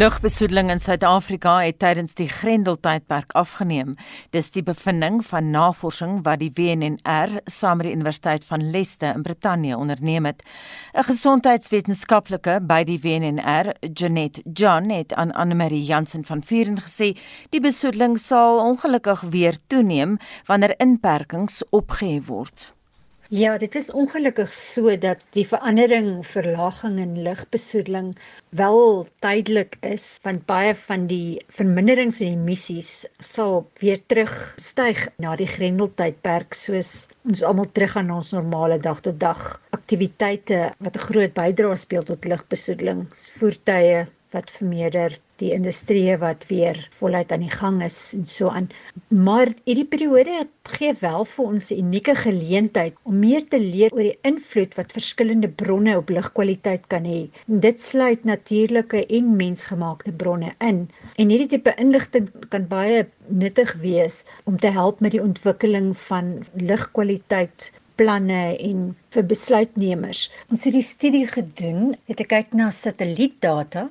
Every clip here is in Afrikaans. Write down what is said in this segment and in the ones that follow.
Lugbesoedeling in Suid-Afrika het tydens die Grendeltydperk afgeneem. Dis die bevinding van navorsing wat die WNR saam met die Universiteit van Leicester in Brittanje onderneem het. 'n Gesondheidswetenskaplike by die WNR, Janet John, het aan Anne-Marie Jansen van Vuren gesê, die besoedeling sal ongelukkig weer toeneem wanneer inperkings opgehef word. Ja, dit is ongelukkig so dat die verandering verlaging in lugbesoedeling wel tydelik is want baie van die verminderings in emissies sal weer terugstyg na die Grendeltydperk soos ons almal terug aan ons normale dag tot dag aktiwiteite wat 'n groot bydrae speel tot lugbesoedeling, voertuie wat vermeerder die industrie wat weer voluit aan die gang is en so aan. Maar hierdie periode gee wel vir ons 'n unieke geleentheid om meer te leer oor die invloed wat verskillende bronne op lugkwaliteit kan hê. Dit sluit natuurlike en mensgemaakte bronne in. En hierdie tipe inligting kan baie nuttig wees om te help met die ontwikkeling van lugkwaliteit planne en vir besluitnemers. Ons het die studie gedoen, het kyk na satellietdata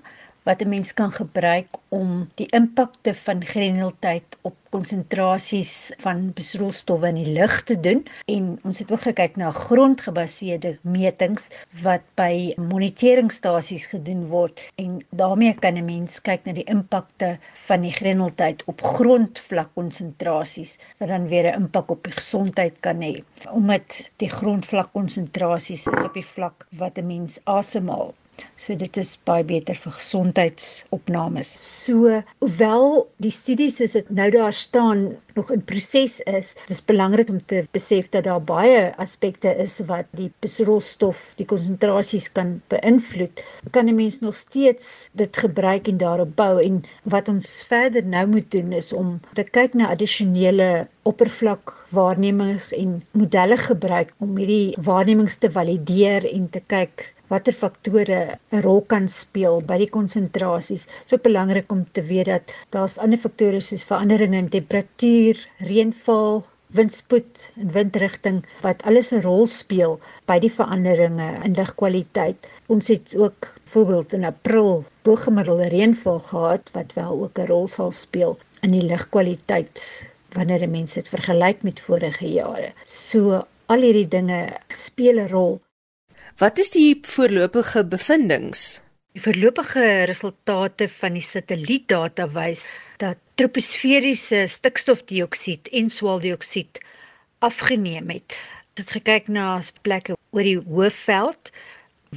wat 'n mens kan gebruik om die impakte van grendeltyd op konsentrasies van besoedelstowwe in die lug te doen. En ons het ook gekyk na grondgebaseerde metings wat by moniteringstasies gedoen word. En daarmee kan 'n mens kyk na die impakte van die grendeltyd op grondvlak konsentrasies wat dan weer 'n impak op die gesondheid kan hê omdat die grondvlak konsentrasies is op die vlak wat 'n mens asemhaal So dit is baie beter vir gesondheidsopnames. So hoewel die studies soos dit nou daar staan nog in proses is, dis belangrik om te besef dat daar baie aspekte is wat die besoedelstof, die konsentrasies kan beïnvloed. Kan 'n mens nog steeds dit gebruik en daarop bou en wat ons verder nou moet doen is om te kyk na addisionele oppervlak waarnemings en modelle gebruik om hierdie waarnemings te valideer en te kyk watter faktore 'n rol kan speel by die konsentrasies. So belangrik om te weet dat daar's ander faktore soos veranderinge in temperatuur, reënval, windspoed en windrigting wat alles 'n rol speel by die veranderinge in lugkwaliteit. Ons het ook voorbeeld in April bo-gemiddelde reënval gehad wat wel ook 'n rol sal speel in die lugkwaliteit wanneer mense dit vergelyk met vorige jare. So al hierdie dinge speel 'n rol Wat is die voorlopige bevindinge? Die voorlopige resultate van die satellietdata wys dat troposferiese stikstofdioksied en swaweldioksied afgeneem het. Dit het gekyk na plekke oor die Hoëveld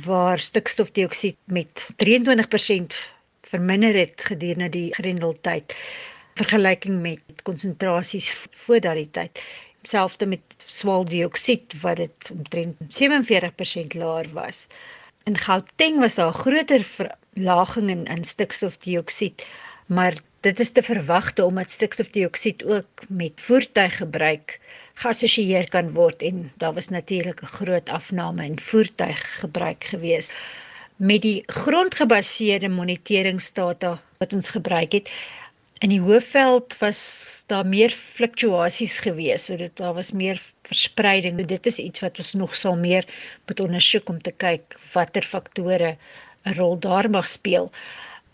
waar stikstofdioksied met 23% verminder het gedurende die Grendeltyd vergelyking met konsentrasies voor daardie tyd selfde met swaweldioksied wat dit omtrent 47% laer was. In Gauteng was daar 'n groter verlaging in, in stikstofdioksied, maar dit is te verwagte omdat stikstofdioksied ook met voertuiggebruik geassosieer kan word en daar was natuurlik 'n groot afname in voertuiggebruik gewees. Met die grondgebaseerde moniteringsdata wat ons gebruik het, in die Hoëveld was daar meer fluktuasies gewees, so dit daar was meer verspreiding. Dit is iets wat ons nog sal meer moet ondersoek om te kyk watter faktore 'n rol daar mag speel.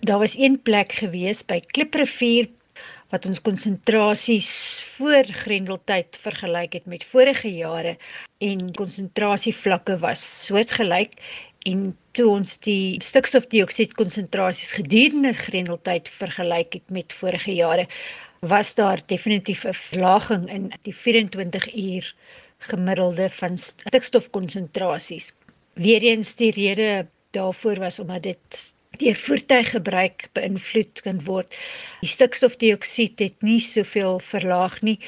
Daar was een plek gewees by Kliprivier wat ons konsentrasies voor Grendeltyd vergelyk het met vorige jare en konsentrasievlakke was soortgelyk en toe ons die stikstofdioksied konsentrasies gedurende Grendeltyd vergelyk het met vorige jare was daar definitief 'n verlaging in die 24 uur gemiddelde van stikstofkonsentrasies. Weereens die rede daarvoor was omdat dit deur voertuiggebruik beïnvloed kan word. Die stikstofdioksied het nie soveel verlaag nie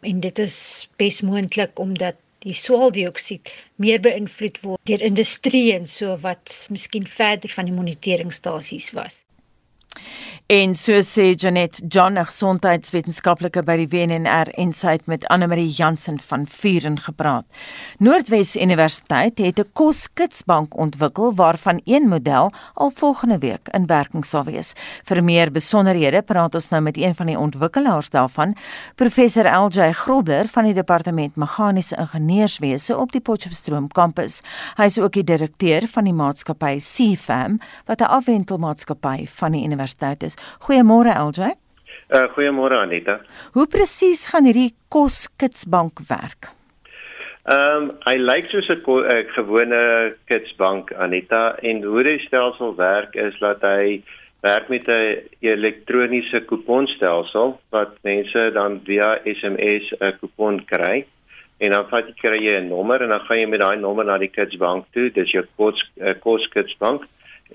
en dit is besmoontlik omdat die swaweldioksied meer beïnvloed word deur industrie en so wat miskien verder van die moniteringstasies was. En so sê Janet John, 'n gesondheidswetenskaplike by die WNR en sy het met Anne-Marie Jansen van Vuren gepraat. Noordwes Universiteit het 'n koskitsbank ontwikkel waarvan een model al volgende week in werking sal wees. Vir meer besonderhede praat ons nou met een van die ontwikkelaars daarvan, professor LJ Grobler van die departement meganiese ingenieurswese op die Potchefstroom kampus. Hy is ook die direkteur van die maatskappy CFAM wat 'n afwentelmaatskappy van die universiteit is. Goeiemôre LJ. Uh, Goeiemôre Anita. Hoe presies gaan hierdie koskitsbank werk? Ehm um, hy lyk soos 'n uh, gewone kitsbank Anita en hoe die stelsel werk is dat hy werk met 'n elektroniese kuponstelsel wat mense dan via SMS 'n kupon kry en dan vat jy kry jy 'n nommer en dan gaan jy met daai nommer na die kitsbank toe dis jou kos uh, koskitsbank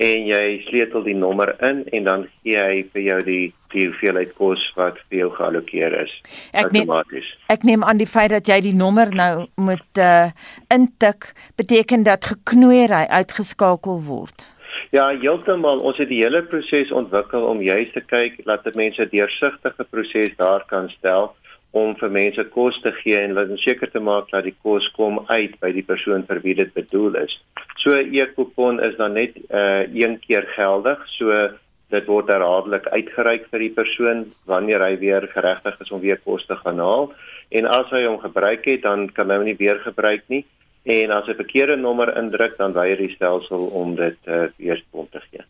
en jy sleutel die nommer in en dan gee hy vir jou die die hoeveelheid kos wat vir jou geallokeer is ek outomaties. Neem, ek neem aan die feit dat jy die nommer nou moet uh, intik beteken dat geknoeiery uitgeskakel word. Ja, heeltemal. Ons het die hele proses ontwikkel om juist te kyk dat mense deursigtige proses daar kan stel om vir mense kos te gee en laat seker te maak dat die kos kom uit by die persoon vir wie dit bedoel is. So 'n e-kupon is dan net uh een keer geldig. So dit word herhaaldelik uitgereik vir die persoon wanneer hy weer geregtig is om weer kos te gaan haal. En as hy hom gebruik het, dan kan hy hom nie weer gebruik nie. En as hy verkeerde nommer indruk, dan weier die stelsel om dit uh, weer te gee.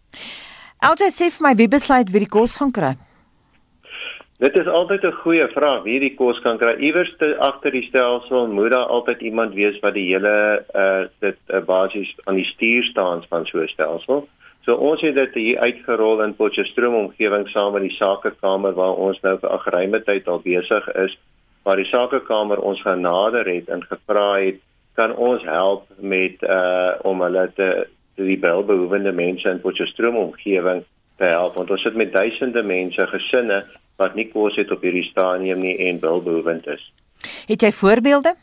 Altyd sê vir my wie besluit wie die kos gaan kry? Dit is altyd 'n goeie vraag wie die kos kan kry. Iewers agter die stelsel moet daar altyd iemand wees wat die hele uh dit uh, basies aan die stuur staan van so 'n stelsel. So ons het dit hier uitgerol in Potchefstroom omgewing saam met die sakekamer waar ons nou vir agryme tyd al besig is, waar die sakekamer ons genader het en gevra het kan ons help met uh om hulle te die welbehoevende mense in Potchefstroom omgewing te help want ons sit met duisende mense gesinne wat nie kos het op hierdie stadium nie en welbehoevend is. Het jy voorbeelde?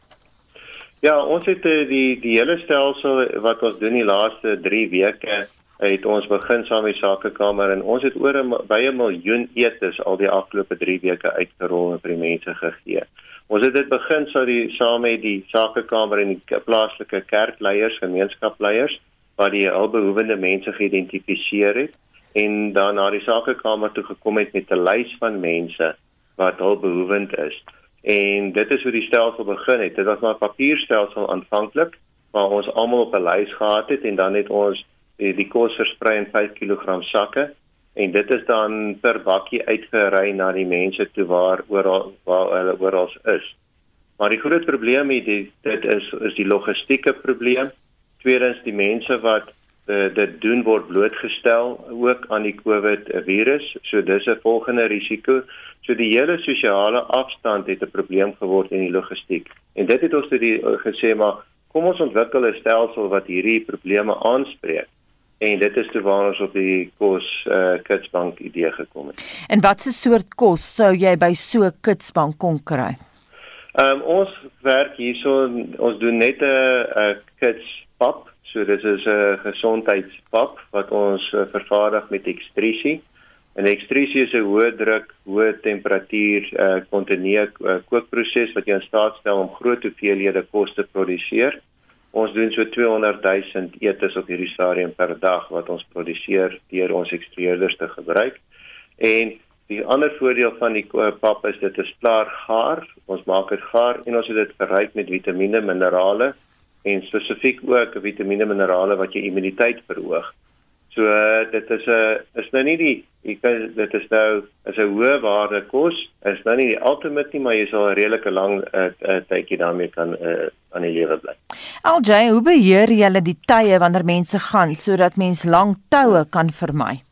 Ja, ons het eh, die die hele stelsel wat ons doen die laaste 3 weke het ons begin saam met sakekamer en ons het oor 'n by 'n miljoen etes al die afgelope 3 weke uitgerol en vir die mense gegee. Ons het dit begin sou die saam met die sakekamer en die plaaslike kerkleiers, gemeenskapleiers wat die hulpbehoevende mense geïdentifiseer het en dan na die sakekamer toe gekom het met 'n lys van mense wat hulpbehoevend is. En dit is hoe die stelsel begin het. Dit was maar 'n papierstelsel aanvanklik waar ons almal op 'n lys gehad het en dan het ons die, die kos versprei in 5 kg sakke en dit is dan per bakkie uitgery na die mense toe waar oral waar hulle oral is. Maar die groot probleem hier dit is is die logistieke probleem. Tweedens die mense wat uh, dit doen word blootgestel ook aan die COVID virus. So dis 'n volgende risiko. So die hele sosiale afstand het 'n probleem geword in die logistiek. En dit het ons toe die uh, gesê maar kom ons ontwikkel 'n stelsel wat hierdie probleme aanspreek en dit is toe waar ons op die kos uh, kitsbank idee gekom het. En watse soort kos sou jy by so 'n kitsbank kon kry? Ehm um, ons werk hierso ons doen net 'n kitspap, so dis is 'n gesondheidspap wat ons uh, vervaardig met ekstrusie. En ekstrusie is 'n hoë druk, hoë temperatuur uh, kontinuer uh, kookproses wat jou in staat stel om groot hoeveelhede kos te produseer. Ons doen so 200 000 etes op hierdie stadium per dag wat ons produseer deur ons ekstrueerders te gebruik. En die ander voordeel van die pap is dit is klaar gaar. Ons maak dit gaar en ons het dit verryk met vitamiene, minerale en spesifiek ook vitamiene en minerale wat jou immuniteit verhoog. So uh, dit is 'n uh, is nou nie die jy kan dit is nou is 'n hoë waarde kos. Is nou nie die ultimate nie, maar jy sal 'n redelike lang uh, uh, tydjie daarmee kan uh, aan die lewe bly. LJ, hoe beheer jy die tye wanneer mense gaan sodat mens lang toue kan vermy?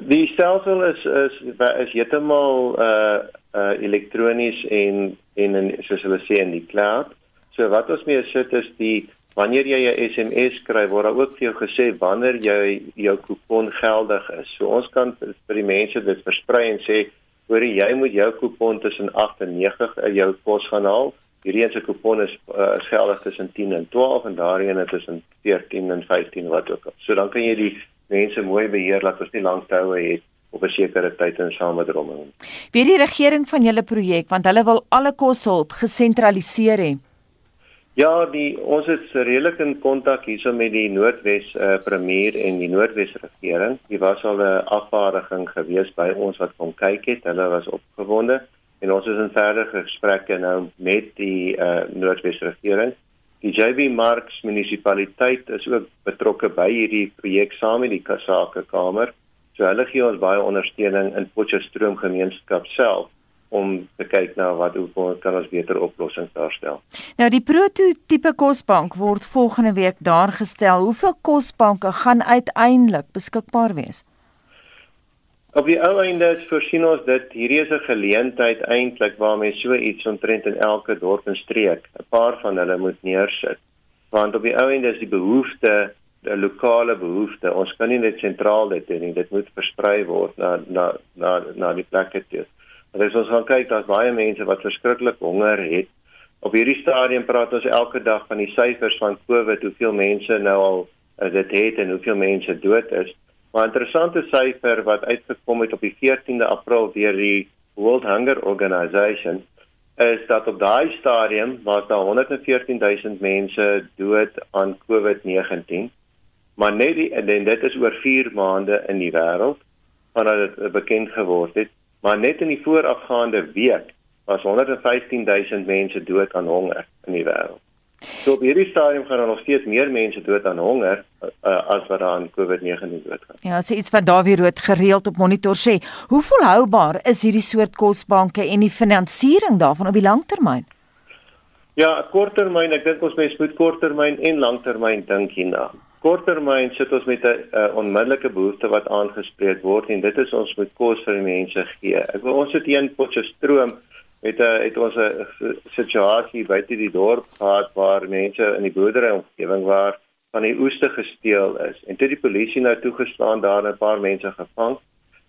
Die stelsel is is is heeltemal uh uh elektronies en en soos hulle sê in die cloud. So wat ons mee sit is die Wanneer jy 'n SMS kry, word daar ook vir jou gesê wanneer jy jou kupon geldig is. So ons kan vir die mense dit versprei en sê, hoor jy moet jou kupon tussen 8 en 9 in jou pos gaan haal. Hierdie een se kupon is uh, geldig tussen 10 en 12 en daardie een tussen 14 en 15 wat ook al. So dan kan jy die mense mooi beheer dat ons nie lank toue het op 'n sekere tyd in samedromming. Wie die regering van julle projek want hulle wil alle koshulp gesentraliseer hê. Ja, die ons is redelik in kontak hierso met die Noordwes uh, premier en die Noordwes regering. Dit was al 'n afvaardiging gewees by ons wat kom kyk het. Hulle was opgewonde en ons is in verdere gesprekke nou met die uh, Noordwes regering. Die JB Marks munisipaliteit is ook betrokke by hierdie projek saam met die Kasake Kamer. So hulle gee ons baie ondersteuning in Potchefstroom gemeenskap self om te kyk na wat hoe kan ons beter oplossings daarstel. Nou die prototipe kosbank word volgende week daar gestel. Hoeveel kosbanke gaan uiteindelik beskikbaar wees? Op die ou einde is voorsien ons dit hierdie is 'n geleentheid eintlik waar mense so iets omtrent in elke dorp en streek 'n paar van hulle moet neersit. Want op die ou einde is die behoefte 'n lokale behoefte. Ons kan nie net sentraal dit doen nie. Dit moet versprei word na na na na die plekke toe. En as ons gaan kyk, daar's baie mense wat verskriklik honger het. Op hierdie stadium praat ons elke dag van die syfers van COVID, hoeveel mense nou al uh, dit het en hoeveel mense dood is. Maar interessante syfer wat uitgekom het op die 14de April deur die World Hunger Organization is dat op daai stadium was daar 114000 mense dood aan COVID-19. Maar net die, en dit is oor 4 maande in die wêreld vandat dit bekend geword het, maar net in die voorafgaande week was 115000 mense dood aan honger in die wêreld. So op hierdie stadium gaan daar nog steeds meer mense dood aan honger uh, as wat aan COVID-19 doodgaan. Ja, so iets wat Dawie Rood gereeld op monitor sê. Hoe volhoubaar is hierdie soort kosbanke en die finansiering daarvan op die langtermyn? Ja, korttermyn, ek dink ons mens moet korttermyn en langtermyn dink hierna. Korttermyn sit ons met 'n uh, onmiddellike behoefte wat aangespreek word en dit is ons moet kos vir die mense gee. Ek wil ons het een Potchefstroom het 'n eh, het ons 'n situasie buite die dorp gehad waar mense in die boerdery omgewing waar van die oeste gesteel is en toe die polisie nou toegestaan daar 'n paar mense gevang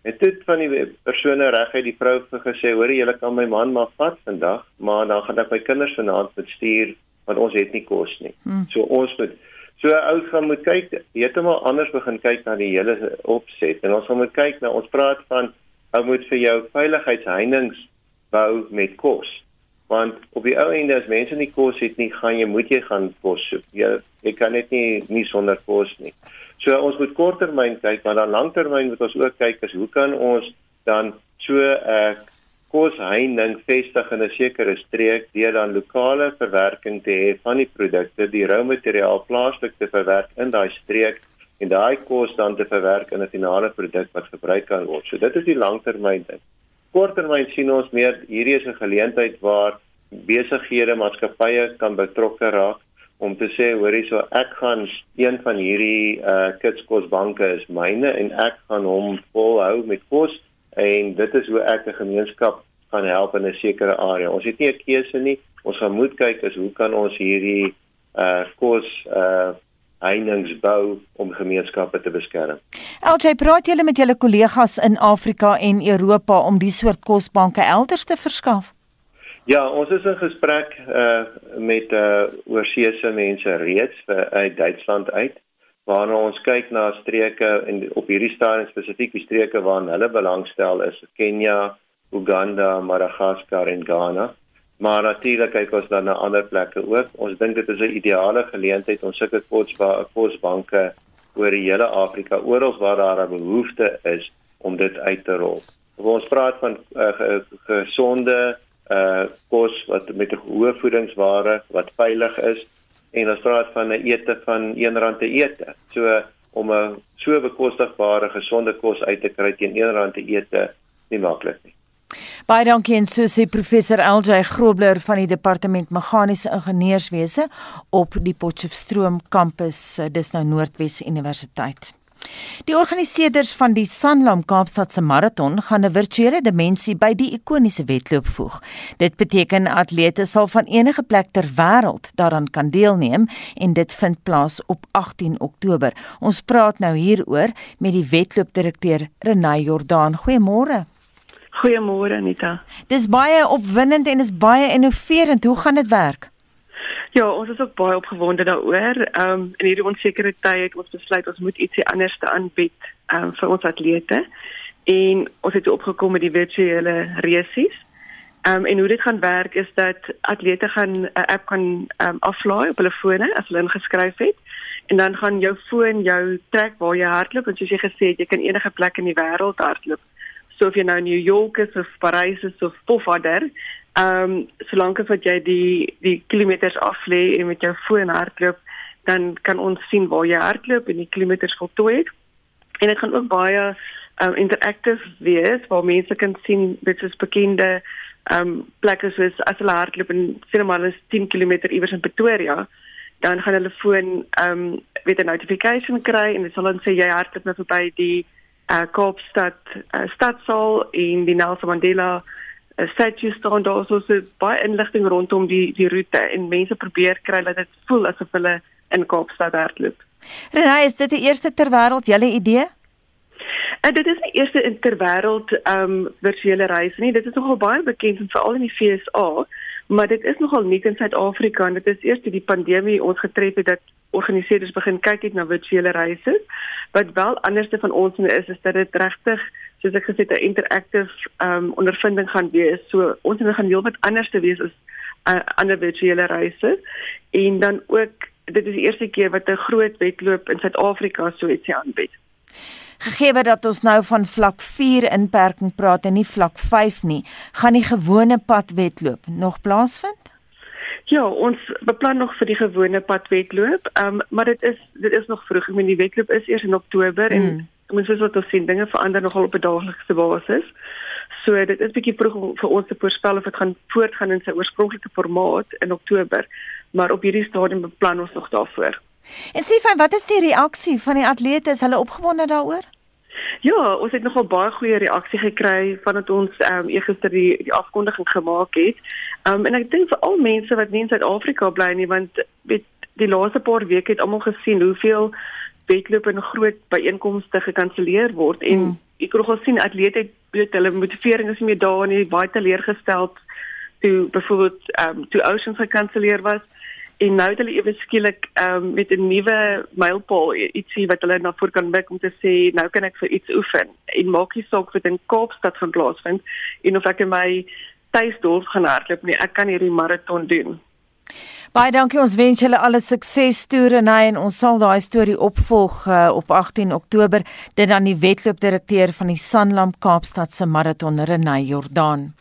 en toe van die persone reguit die vrou gesê hoor jy kan my man maar vat vandag maar dan gaan ek my kinders vanaand moet stuur want ons het nie kos nie hmm. so ons moet so ou gaan moet kyk heeltemal anders begin kyk na die hele opset en ons gaan moet kyk na ons praat van ou moet vir jou veiligheidsheininge bou met kos. Want op die ou einde as mense nie kos het nie, gaan jy moet jy gaan kos soek. Jy jy kan net nie nie sonder kos nie. So ons moet korttermyn kyk, maar dan langtermyn moet ons ook kyk as hoe kan ons dan so 'n uh, kosheining vestig in 'n sekere streek deur dan lokale verwerking te hê van die produkte, die rou materiaal plaaslik te verwerk in daai streek en daai kos dan te verwerk in 'n finale produk wat gebruik kan word. So dit is die langtermyn ding korttermyn sien ons meer hierdie is 'n geleentheid waar besighede, maatskappye kan betrokke raak om te sê hoor hierso ek gaan een van hierdie uh kitskosbanke is myne en ek gaan hom volhou met kos en dit is hoe ek 'n gemeenskap kan help in 'n sekere area. Ons het nie 'n keuse nie. Ons gaan moet kyk is hoe kan ons hierdie uh kos uh heininge bou om gemeenskappe te beskerm. LJ, praat julle met julle kollegas in Afrika en Europa om die soort kosbanke elders te verskaf? Ja, ons is in gesprek uh met uh oorseese mense reeds vir uit Duitsland uit waarna ons kyk na streke en op hierdie stadium spesifiek die streke waarna hulle belangstel is Kenia, Uganda, Madagaskar en Ghana. Maar natuurlik kyk ons dan na ander plekke ook. Ons dink dit is 'n ideale geleentheid om sulke kosbanke oor die hele Afrika oral waar daar 'n behoefte is om dit uit te rol. Ons praat van uh, gesonde uh kos wat met hoë voedingswaarde wat veilig is en ons praat van 'n ete van R1 te ete. So om 'n so bekostigbare gesonde kos uit te kry teen R1 te ete nie maklik nie. Baie dankie en so sê professor LJ Grobler van die departement meganiese ingenieurswese op die Potchefstroom kampus dis nou Noordwes Universiteit. Die organiseerders van die Sanlam Kaapstad se maraton gaan 'n virtuele dimensie by die ikoniese wedloop voeg. Dit beteken atlete sal van enige plek ter wêreld daaraan kan deelneem en dit vind plaas op 18 Oktober. Ons praat nou hieroor met die wedloopdirekteur Renay Jordaan. Goeiemôre. Goeiemôre Anita. Dis baie opwindend en is baie innoverend. Hoe gaan dit werk? Ja, ons is ook baie opgewonde daaroor. Ehm um, in hierdie onsekerte tye het ons besluit ons moet ietsie anders te aanbied ehm um, vir ons atlete. en ons het opgekom met die virtuele resies. Ehm um, en hoe dit gaan werk is dat atlete gaan 'n app kan ehm um, aflaai op hulle fone as hulle ingeskryf het en dan gaan jou foon jou trek waar jy hardloop en soos jy gesê het jy kan enige plek in die wêreld hardloop. So of jy nou in New York is of Parys is of Pofadder, ehm um, solank as wat jy die die kilometers af lê en met jou foon hardloop, dan kan ons sien waar jy hardloop en die kilometers voltooi het. En dit gaan ook baie um, interactive wees waar mense kan sien dit is bekende um plekke soos as hulle hardloop en sien maar is 10 km iewers in Pretoria, dan gaan hulle foon um weet 'n notification kry en dit sal dan sê jy hardloop nou verby die uh, Kaapstad uh, stadsaal en die Nelson Mandela statue staan daar so so baie inligting rondom die die roete en mense probeer kry dat dit voel asof hulle in Kaapstad hardloop. Renée, is dit die eerste ter wêreld julle idee? En dit is die eerste ter wêreld um, virtuele reis nie. Dit is nogal baie bekend en veral in die FSA, maar dit is nogal nie in Suid-Afrika en dit is eers toe die pandemie ons getref het dat organiseerders begin kyk het na virtuele reise. Wat wel anderste van ons is is dat dit regtig soos ek gesê het 'n interactive ehm um, ondervinding gaan wees. So ons gaan heel wat anders te wees as uh, ander virtuele reise. En dan ook dit is die eerste keer wat 'n groot wedloop in Suid-Afrika so iets aanbied. Gegee dat ons nou van vlak 4 inperking praat en nie vlak 5 nie, gaan die gewone padwedloop nog plaasvind? Ja, ons beplan nog vir die gewone padwedloop, um, maar dit is dit is nog vroeg. Ek meen die wedloop is eers in Oktober mm. en ons moet wat ons sien, dinge verander nogal op 'n daaglikse basis. So dit is bietjie vroeg om vir ons te voorspel of dit gaan voortgaan in sy oorspronklike formaat in Oktober, maar op hierdie stadium beplan ons nog daarvoor. En sê vir wat is die reaksie van die atlete? Is hulle opgewonde daaroor? Ja, ons het nogal baie goeie reaksie gekry vandat ons ehm um, eergister die die afkondiging gemaak het. Ehm um, en ek dink vir al mense wat nie in Suid-Afrika bly nie, want weet die laaste paar weke het almal gesien hoeveel wedloop en groot byeenkomste gekanselleer word en mm. ek kon ook sien atlete het weet hulle motivering is nie meer daar nie, baie teleurgestel toe byvoorbeeld ehm um, toe Oceans gekanselleer was en nou het hulle ewe skielik um, met 'n nuwe mylpaal ietsie wat hulle na voor kan mik om te sê nou kan ek vir iets oefen en maak nie saak dit in Kaapstad gaan plaasvind en of ek in my tuisdorp gaan hardloop nie ek kan hierdie maraton doen Baie dankie. Ons wens julle alle sukses toere nee en ons sal daai storie opvolg uh, op 18 Oktober. Dit dan die wedloopdirekteur van die Sanlam Kaapstad se maraton Renay Jordaan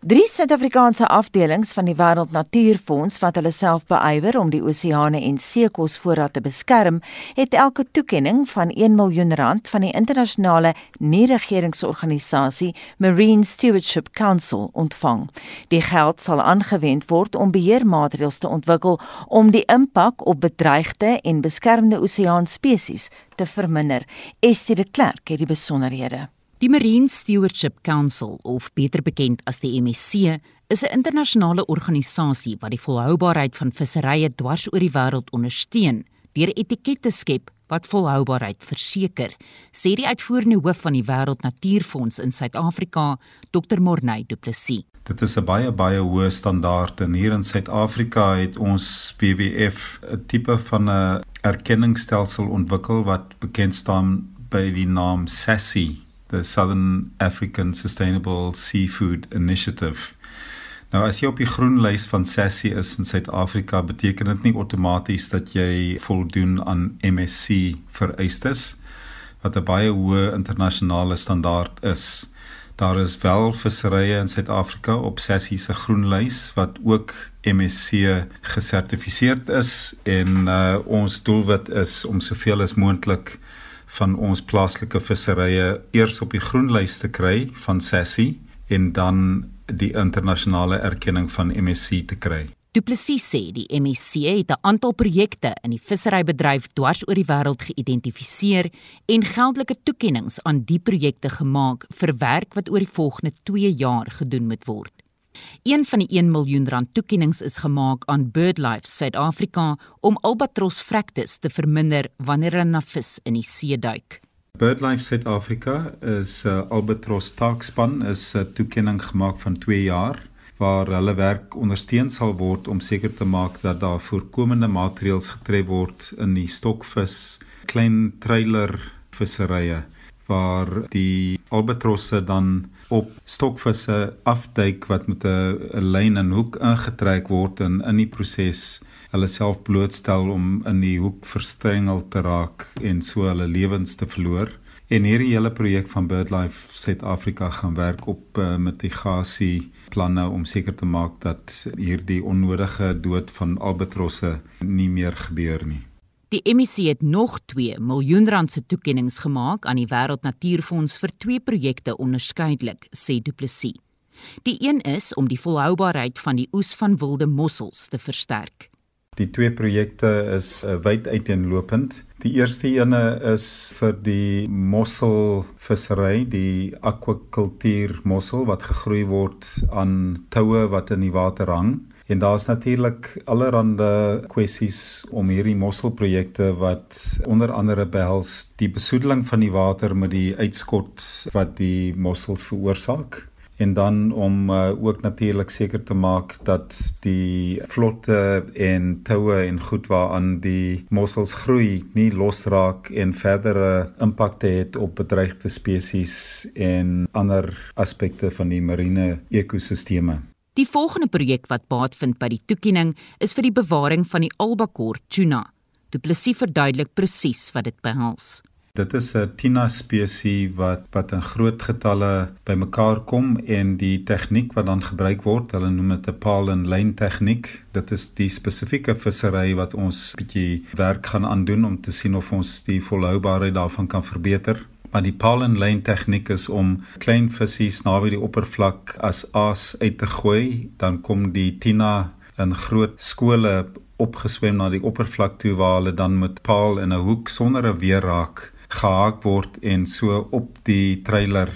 Drie Suid-Afrikaanse afdelings van die Wêreld Natuurfonds wat hulle self beywer om die oseane en seekosvoorraad te beskerm, het elke toekenning van 1 miljoen rand van die internasionale nie-regeringsorganisasie Marine Stewardship Council ontvang. Die geld sal aangewend word om beheermaatreëls te ontwikkel om die impak op bedreigde en beskermde oseaanspesies te verminder. Estie de Klerk het die besonderhede. Die Marine Stewardship Council, of beter bekend as die MSC, is 'n internasionale organisasie wat die volhoubaarheid van visserye dwars oor die wêreld ondersteun deur etikette te skep wat volhoubaarheid verseker, sê die uitvoerende hoof van die Wêreld Natuurfonds in Suid-Afrika, Dr. Morney Du Plessis. Dit is 'n baie baie hoë standaard en hier in Suid-Afrika het ons WWF 'n tipe van 'n erkenningsstelsel ontwikkel wat bekend staan by die naam SASSI the Southern African Sustainable Seafood Initiative. Nou as jy op die groen lys van SASSI is in Suid-Afrika, beteken dit nie outomaties dat jy voldoen aan MSC vereistes wat 'n baie hoë internasionale standaard is. Daar is wel visserye in Suid-Afrika op SASSI se groen lys wat ook MSC gesertifiseerd is en uh, ons doelwit is om soveel as moontlik van ons plaaslike visserye eers op die groenlys te kry van SASSI en dan die internasionale erkenning van MSC te kry. Du Plessis sê die MSC het 'n aantal projekte in die visserybedryf dwars oor die wêreld geïdentifiseer en geldelike toekenninge aan die projekte gemaak vir werk wat oor die volgende 2 jaar gedoen moet word. Een van die 1 miljoen rand toekennings is gemaak aan BirdLife Suid-Afrika om albatros fractus te verminder wanneer hulle na vis in die see duik. BirdLife Suid-Afrika is 'n uh, albatros taakspan is 'n uh, toekenning gemaak van 2 jaar waar hulle werk ondersteun sal word om seker te maak dat daar voorkomende maatreëls getref word in die stokvis klein trailer visserye waar die albatrosse dan op stokvisse afduik wat met 'n lyn en hoek ingetrek word en in die proses hulle self blootstel om in die hoek verstrengel te raak en so hulle lewens te verloor. En hierdie hele projek van BirdLife Suid-Afrika gaan werk op uh, mitigasie planne om seker te maak dat hierdie onnodige dood van albatrosse nie meer gebeur nie. Die MEC het nog 2 miljoen rand se toekenninge gemaak aan die Wêreld Natuurfonds vir twee projekte onderskeidelik, sê Du Plessis. Die een is om die volhoubaarheid van die oes van wilde mossels te versterk. Die twee projekte is uh, wyd uiteenlopend. Die eerste ene is vir die mosselvissery, die akwakultuur mossel wat gegroei word aan toue wat in die water hang. En daar's natuurlik allerlei kwessies om hierdie mosselprojekte wat onder andere behels die besoedeling van die water met die uitskot wat die mossels veroorsaak en dan om uh, ook natuurlik seker te maak dat die vlotte en toue en goed waaraan die mossels groei nie losraak en verdere impakte het op bedreigde spesies en ander aspekte van die marine ekosisteme. Die volgende projek wat baat vind by die toekenning is vir die bewaring van die albacore tuna. Du Plessis verduidelik presies wat dit behels. Dit is 'n tuna spesies wat wat in groot getalle bymekaar kom en die tegniek wat dan gebruik word, hulle noem dit 'n paal en lyn tegniek. Dit is die spesifieke vissery wat ons bietjie werk gaan aandoen om te sien of ons die volhoubaarheid daarvan kan verbeter. Maar die paal en lyn tegniek is om klein visse naby die oppervlak as aas uit te gooi, dan kom die tina in groot skole opgeswem na die oppervlak toe waar hulle dan met paal in 'n hoek sonder 'n weerraak gehaak word en so op die trailer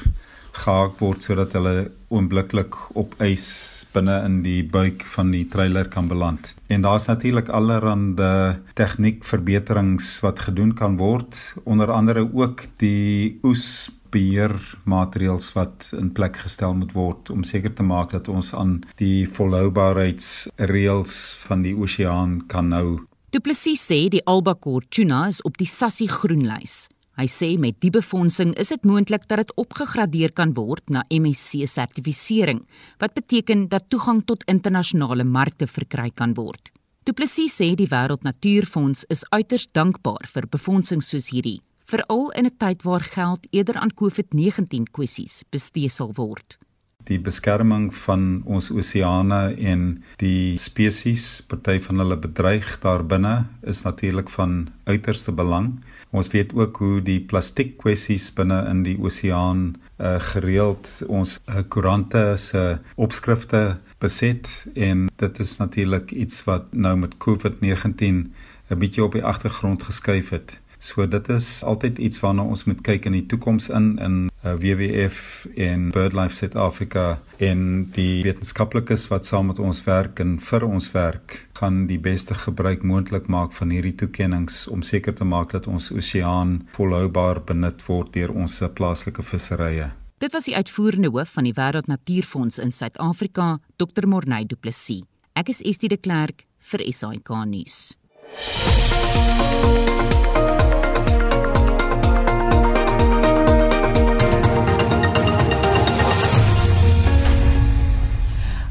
gehaak word sodat hulle oombliklik op ys binne in die buik van die trailer kan beland. En daar's natuurlik allerlei tegniekverbeterings wat gedoen kan word, onder andere ook die oes beheermaatreëls wat in plek gestel moet word om seker te maak dat ons aan die volhoubaarheidsreëls van die oseaan kan nou. Du Plessis sê die albacore tuna is op die SASSI groenlys. Hy sê met die befondsing is dit moontlik dat dit opgegradeer kan word na MSC sertifisering, wat beteken dat toegang tot internasionale markte verkry kan word. Du Plessis sê die Wêreld Natuurfonds is uiters dankbaar vir befondsing soos hierdie, veral in 'n tyd waar geld eerder aan COVID-19 kwessies bestee sal word die beskerming van ons oseane en die spesies party van hulle bedreig daarbinne is natuurlik van uiterste belang Ons weet ook hoe die plastiek kwessies binne in die oseaan uh, gereeld ons uh, koerante se opskrifte beset en dit is natuurlik iets wat nou met COVID-19 'n bietjie op die agtergrond geskuif het. So dit is altyd iets waarna ons moet kyk in die toekoms in in uh, WWF en BirdLife South Africa en die wetenskaplikes wat saam met ons werk en vir ons werk gaan die beste gebruik moontlik maak van hierdie toekenninge om seker te maak dat ons oseaan volhoubaar benut word deur ons plaaslike visserye. Dit was die uitvoerende hoof van die Wêreld Natuurfonds in Suid-Afrika, Dr. Morney Du Plessis. Ek is Estie de Klerk vir SAK nuus.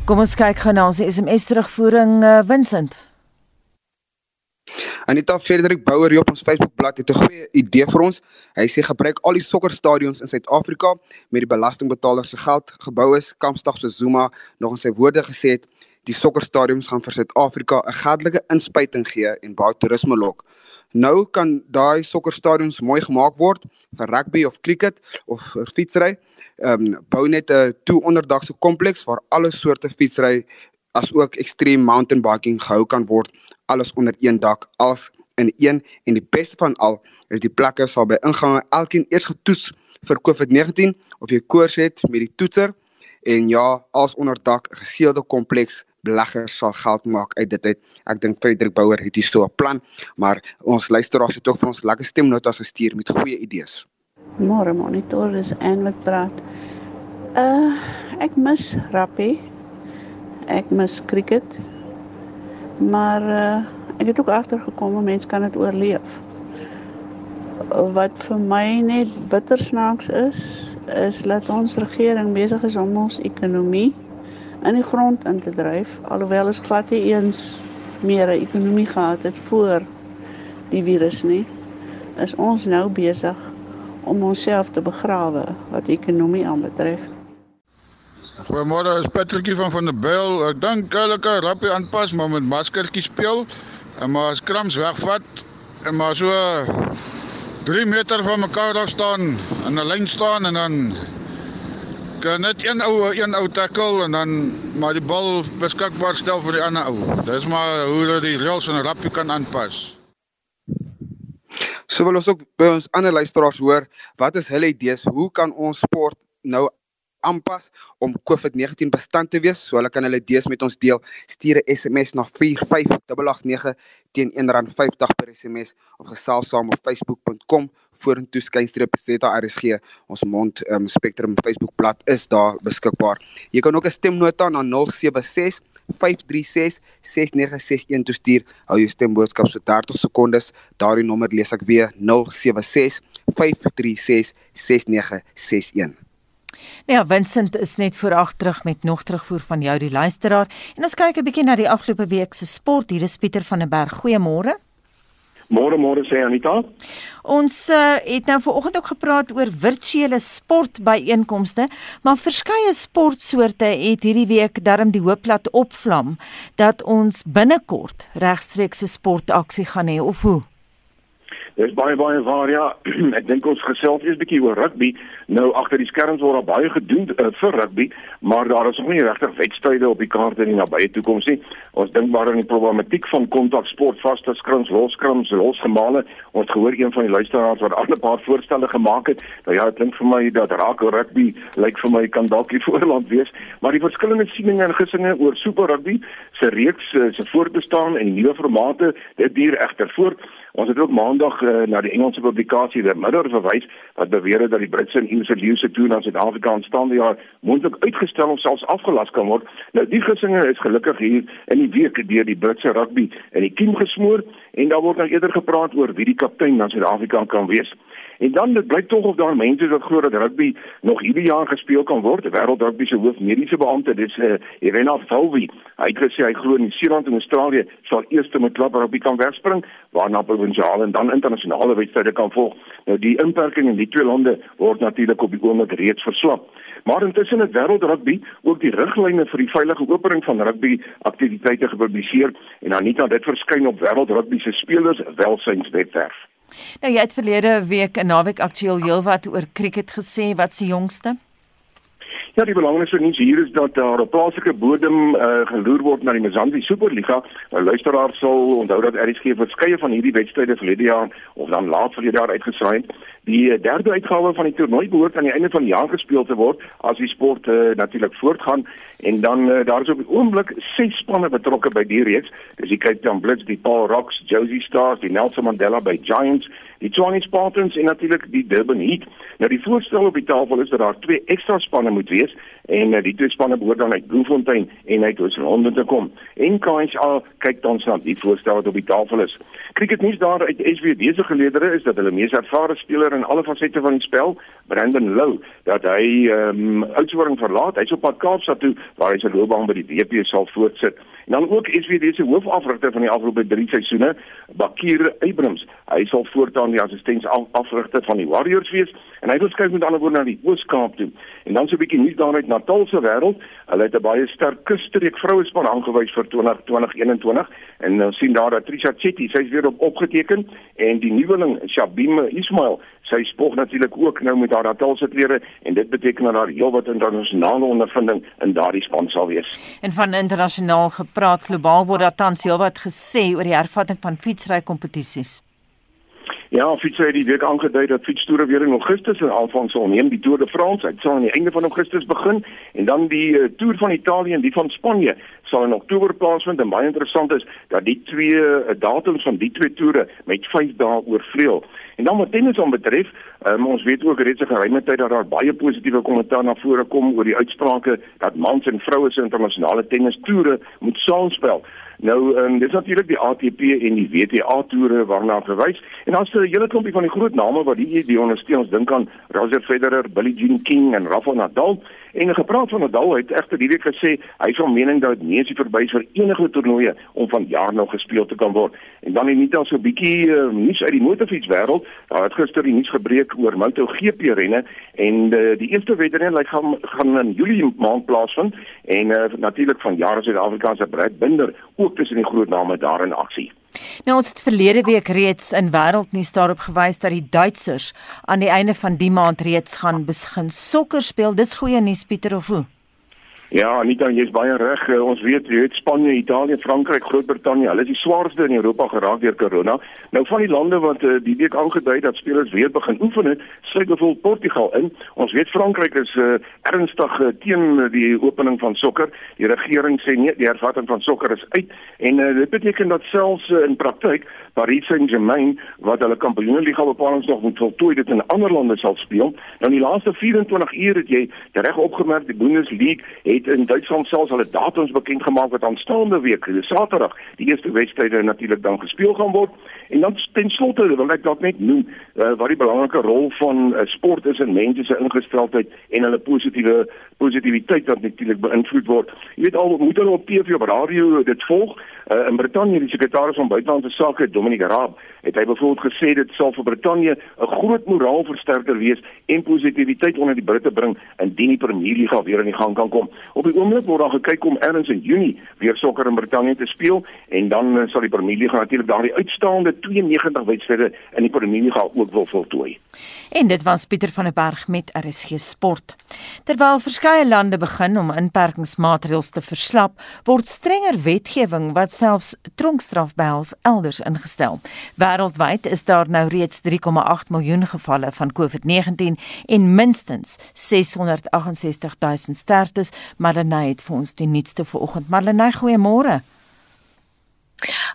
Kom ons kyk gou na ons SMS terugvoering uh, Vincent. Anita Frederik Bouwer hier op ons Facebookblad het 'n goeie idee vir ons. Hy sê gebruik al die sokkerstadions in Suid-Afrika met die belastingbetaler se geld gebou is. Kampstad se Zuma nog in sy woorde gesê het, die sokkerstadions gaan vir Suid-Afrika 'n geldelike inspuiting gee en baie toerisme lok. Nou kan daai sokkerstadions mooi gemaak word vir rugby of cricket of fietsry. Ehm um, bou net 'n toe onderdagse kompleks waar alle soorte fietsry as ook extreme mountain biking gehou kan word alles onder een dak als in een. En die beste van al is die plekke sal by ingange elkeen eers getoets vir COVID-19 of jy koors het met die toetser. En ja als onder dak geseelde kompleks beleggers sal geld maak uit dit uit. Ek dink Frederik Bouwer het hier so 'n plan, maar ons luisteraars het ook vir ons lekker stemnotas gestuur met goeie idees. Môre monitor is eintlik praat. Uh ek mis rugby. Ek mis cricket. Maar uh ek het ook agtergekom mense kan dit oorleef. wat vir my net bitter snaaks is, is dat ons regering besig is om ons ekonomie in die grond in te dryf alhoewel ons glad nie eens meer 'n ekonomie gehad het voor die virus nie. Is ons nou besig om onsself te begrawe wat ekonomie aanbetref. Goeiemôre, is Patrickie van van der Byl. Ek dink kan rappie aanpas maar met maskertjie speel en maar as krams wegvat en maar so 3 meter van mekaar af staan in 'n lyn staan en dan net een ou een ou tackle en dan maar die bal beskikbaar stel vir die ander ou. Dis maar hoe hulle die reëls en rappie kan aanpas. So wil ons ook by ons ander luisteraars hoor, wat is hulle idees? Hoe kan ons sport nou aanpas om COVID-19 bestand te wees. So hulle kan hulle idees met ons deel. Stuur 'n SMS na 45889 teen R1.50 per SMS of gesels saam op facebook.com vorentoe skynstreep ZRSG. Ons mond um, Spectrum Facebookblad is daar beskikbaar. Jy kan ook 'n stemnota na 076 536 6961 toestuur. Hou jou stemboodskap so 30 sekondes. Daardie nommer lees ek weer 076 536 6961. Nou ja, Vincent is net voorag terug met nog terugvoer van jou die luisteraar en ons kyk 'n bietjie na die afgelope week se sport. Hier is Pieter van der Berg. Goeiemôre. Môre môre sê Anita. Ons uh, het nou vanoggend ook gepraat oor virtuele sportbyeenkomste, maar verskeie sportsoorte het hierdie week darm die hoop laat opvlam dat ons binnekort regstreekse sportaksie gaan hê of hoe? Dis baie baie waar ja. ek dink ons gesels eers bietjie oor rugby. Nou agter die skerms word daar baie gedoen uh, vir rugby, maar daar is nog nie regtig wedstryde op die kaart in die nabye toekoms nie. Ons dink maar aan die problematiek van kontaksport, vaste skrums, losskrums, losgemale. Ons gehoor een van die luisteraars wat al 'n paar voorstelle gemaak het. Nou ja, dit klink vir my dat raak rugby lyk vir my kan dalk die voorland wees, maar die verskillende sieninge en gisinge oor super rugby se reeks uh, se voortbestaan en nuwe formate, dit duur egter voort. Ons het ook maandag uh, na die Engelse publikasie The Mirror verwys wat beweer het dat die Britse en Ierse leeu's toe na Suid-Afrika aanstaande jaar moontlik uitgestel of selfs afgelas kan word. Nou die gisinge is gelukkig hier in die week deur die Britse rugby in die kiem gesmoor en daar word nou eerder gepraat oor wie die kaptein van Suid-Afrika kan wees. En dan dit blyk tog of daar mense wat glo dat rugby nog hierdie jaar gespeel kan word. Wêreld rugby se hoof mediese beampte, dis uh, Irena Falvi. Hy het gesê hy glo in Seeland en Australië sal eers met klub rugby kan wegspring, waarna provinsiale en dan internasionale wedstryde kan volg. Nou die inperking in die twee lande word natuurlik op die oomblik reeds verslap. Maar intussen het wêreld rugby ook die riglyne vir die veilige opening van rugby aktiwiteite gepubliseer en dan nie dat dit verskyn op wêreld rugby se spelers welsynswebwerf. Nou jy het verlede week 'n naweek aktueel heelwat oor cricket gesê, wat se jongste? Ja, die belangrikste nuus hier is dat daar op plaaslike bodem uh, geloer word na die Mzansi Superliga. Nou luisteraars sal onthou dat RSG verskeie van hierdie wedstryde verlede jaar of dan laat verlede jaar uitgesaai het. Die eh, derde uitgawe van die toernooi behoort aan die einde van die jaar gespeel te word as die sport uh, natuurlik voortgaan en dan uh, daar is op die oomblik ses spanne betrokke by die reeks. Dis die Cape Town Blitz, die Paul Rocks, Josie Stars, die Nelson Mandela by Giants, die Tshwane Spartans en natuurlik die Durban Heat. Nou die voorstel op die tafel is dat daar twee ekstra spanne moet wees en uh, die twee spanne behoort dan uit Bloemfontein en uit Oos-London te kom. En KSA kyk dan na die voorstel wat op die tafel is. Cricket nuus daar uit SWD se geleedere is dat hulle mees ervare speler in alle fasette van die spel, Brandon Lou, dat hy ehm um, Oudtshoorn verlaat. Hy's op pad Kaapstad toe waar hy sy loopbaan by die WP sal voortsit. En dan ook SWD se hoofafrigter van die afgelope 3 seisoene, Bakir Abrams. Hy sal voortaan die assistent afrigter van die Warriors wees en hy wil skuif met ander woorde na die Oos-Kaap toe. En dan so 'n bietjie nuus daaruit Natal se wêreld. Hulle het 'n baie sterk kusstreek vroue span aangewys vir 2021 en ons sien daar dat Trisha Chetty, sy's weer op opgeteken en die nuweling Shabim Ismail sy spog natuurlik ook nou met haar Natalse klere en dit beteken dat daar heelwat internasionale ondervinding in daardie span sal wees. En van internasionaal gepraat globaal word daar tans heelwat gesê oor die hervatting van fietsry kompetisies. Ja, fietsry die week aangedui dat fietstoere weer in Augustus in aanvang sal neem. Die Tour de France het sal aan die einde van Augustus begin en dan die uh, Tour van Italië en die van Spanje sal in Oktober plaasvind. En baie interessant is dat die twee uh, datums van die twee toere met 5 dae oorvleuel. En dan wat tennis betref, um, ons weet ook reeds 'n geruime tyd dat daar baie positiewe kommentaar na vore kom oor die uitsprake dat mans en vroue se internasionale tennis toere moet saamspel. Nou um, dis natuurlik die ATP en die WTA toere waarna verwys en daar's 'n hele klompie van die groot name wat die die ondersteun ons dink aan. Roger Federer, Billie Jean King en Rafael Nadal en gepraat van Nadal het egter die week gesê hy is van mening dat nie is verby vir enige toernooie om van jaar nog gespeel te kan word en dan net al so 'n bietjie uh, nuus uit die motorfiets wêreld daar het gister die nuus gebreek oor MotoGP renne en uh, die eerste wedren lyk gaan gaan in Julie maand plaasvind en uh, natuurlik van jare Suid-Afrikaanse Brad Binder ook tussen die groot name daar in aksie. Nou ons het verlede week reeds in wêreldnuus daarop gewys dat die Duitsers aan die einde van die maand reeds gaan begin sokker speel. Dis goeie nuus Pieter of hoe? Ja, Anita, jy's baie reg. Uh, ons weet jy het Spanje, Italië, Frankryk, Groot-Brittanje, hulle is die swaarste in Europa geraak deur corona. Nou van die lande wat uh, die week aangedui dat spelers weer begin oefen het, sluit byvoorbeeld Portugal in. Ons weet Frankryk is uh, ernstig uh, teen die opening van sokker. Die regering sê nee, die hervatting van sokker is uit en uh, dit beteken dat selfs uh, in praktyk Paris Saint-Germain wat hulle kampioenligga bepalinge nog moet voltooi dit in ander lande sal speel. Nou in die laaste 24 ure het jy reg opgemerk die Bundesliga het het in Duitsland selfs hulle datums bekend gemaak wat aanstaande week, die Saterdag, die eerste wedstryde natuurlik dan gespeel gaan word. En dan ten slotte wil ek dalk net noem uh, wat die belangrike rol van uh, sport is in mense se ingesteldheid en hulle positiewe positiwiteit wat natuurlik beïnvloed word. Jy weet al moet hulle op TV of radio dit volg. Uh, in Brittanje die sekretaris van buitelandse sake Dominic Raab het hy byvoorbeeld gesê dit sal vir Brittanje 'n groot moraalversterker wees en positiwiteit onder die Britte bring indien die Premier League weer aan die gang kan kom. Op die oomblik word daar gekyk om erns in Junie weer sokker in Brittanje te speel en dan uh, sal die Premier League natuurlik daardie uitstaande 92 wedstryde in die Premier League ook wil voltooi. En dit was Pieter van der Berg met RSG Sport. Terwyl verskeie lande begin om inperkingsmaatreëls te verslap, word strenger wetgewing wat selfs tronkstraf behels elders ingestel. Wêreldwyd is daar nou reeds 3,8 miljoen gevalle van COVID-19 en minstens 668 000 sterftes. Marlenae het vir ons die nuutste vanoggend. Marlenae, goeiemôre.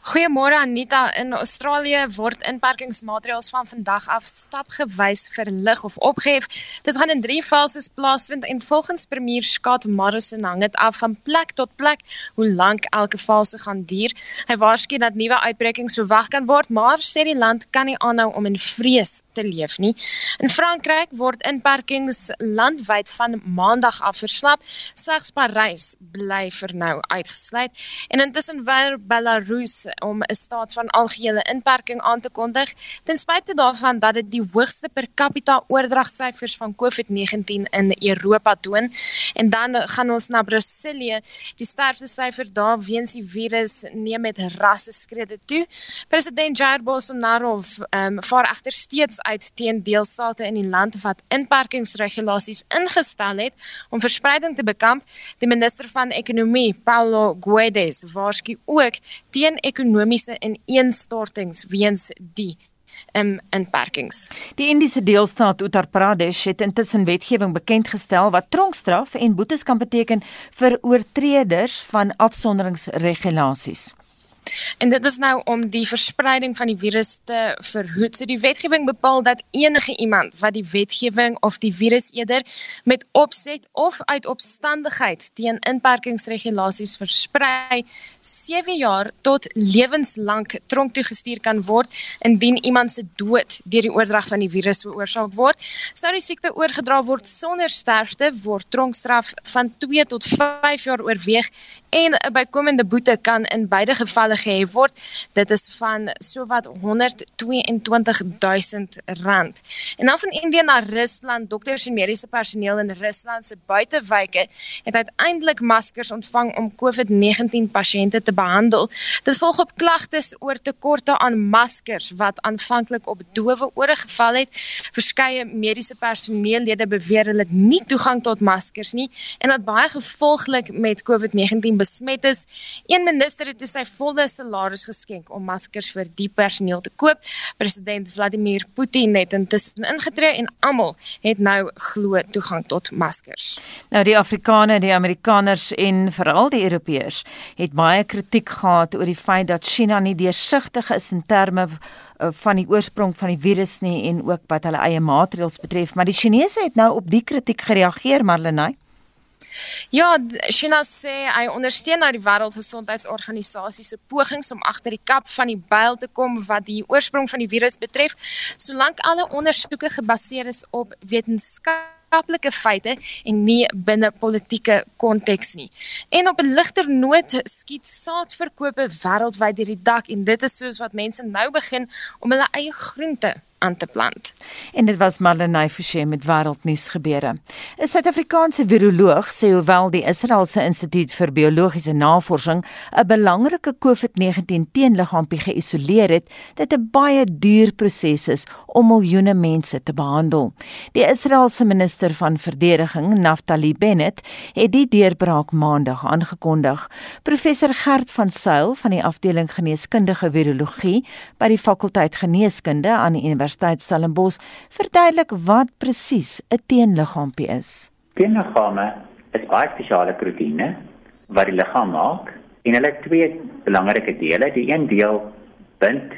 Goeiemôre Anita. In Australië word inperkingsmaatreëls van vandag af stapgewys verlig of opgehef. Dit gaan in 3 fases plaasvind en volgens premier Scott Morrison hang dit af van plek tot plek hoe lank elke fase gaan duur. Hy waarsku dat nuwe uitbrekings verwag kan word, maar sê die land kan nie aanhou om in vrees te leef nie. In Frankryk word inperkings landwyd van maandag af verslap. Slegs Parys bly vir nou uitgesluit. En intussen wil Belarus om 'n staat van algehele inperking aan te kondig, ten spyte daarvan dat dit die hoogste per capita oordragsyfers van COVID-19 in Europa toon. En dan gaan ons na Brasilië. Die sterftesyfer daar weens die virus neem met rasse skrede toe. President Jair Bolsonaro ehm um, vaar egter steeds uit teen deelstate in die land wat inperkingsregulasies ingestel het om verspreiding te bekamp. Die minister van ekonomie, Paulo Guedes, waarsku ook teen ekonomiese ineenstortings weens die um, inperkings. Die Indiese deelstaat Uttar Pradesh het intussen wetgewing bekend gestel wat tronkstraf en boetes kan beteken vir oortreders van afsonderingsregulasies. En dit is nou om die verspreiding van die virus te verhoed. So die wetgewing bepaal dat enige iemand wat die wetgewing of die virus eerder met opset of uit opstandigheid teen inperkingsregulasies versprei, 7 jaar tot lewenslank tronk toegestuur kan word indien iemand se dood deur die oordrag van die virus veroorsaak word. Sou die siekte oorgedra word sonder sterfte, word tronkstraf van 2 tot 5 jaar oorweeg en 'n bykomende boete kan in beide gevalle gehef word. Dit is van sowat 122 000 rand. En dan van Indië na Rusland, dokters en mediese personeel in Rusland se buitewyke het uiteindelik maskers ontvang om COVID-19 pasiënte te behandel. Dit volg op klagtes oor tekorte aan maskers wat aanvanklik op dowe ore geval het. Verskeie mediese personeellede beweer hulle het nie toegang tot maskers nie en dat baie gevolglik met COVID-19 besmet is. Een minister het toe sy volle salaris geskenk om maskers vir die personeel te koop. President Vladimir Putin het intussen ingetree en almal het nou glo toegang tot maskers. Nou die Afrikaners, die Amerikaners en veral die Europeërs het baie kritiek gehad oor die feit dat China nie deursigtig is in terme eh, van die oorsprong van die virus nie en ook wat hulle eie maatreëls betref, maar die Chinese het nou op die kritiek gereageer, Marlenae. Ja, China sê hy ondersteun nou die Wêreldgesondheidsorganisasie se pogings om agter die kap van die byl te kom wat die oorsprong van die virus betref, solank alle ondersoeke gebaseer is op wetenskaplike feite en nie binne politieke konteks nie. En op 'n ligter noot skiet saadverkope wêreldwyd deur die dak en dit is soos wat mense nou begin om hulle eie groente aan te plant. En dit was Marlenae Forsie met wêreldnuus gebeure. 'n Suid-Afrikaanse viroloog sê hoewel die Israeliese Instituut vir Biologiese Navorsing 'n belangrike COVID-19 teenliggaampie geïsoleer het, dit 'n baie duur proses is om miljoene mense te behandel. Die Israeliese minister van verdediging, Naftali Bennett, het die deurbraak maandag aangekondig. Professor Gert van Sail van die afdeling geneeskundige virologie by die fakulteit geneeskunde aan die Universiteit Stellenbosch verduidelik wat presies 'n teenliggaampie is. Teenliggame is baie spesiale proteïene wat die liggaam maak en hulle het twee belangrike dele. Die een deel bind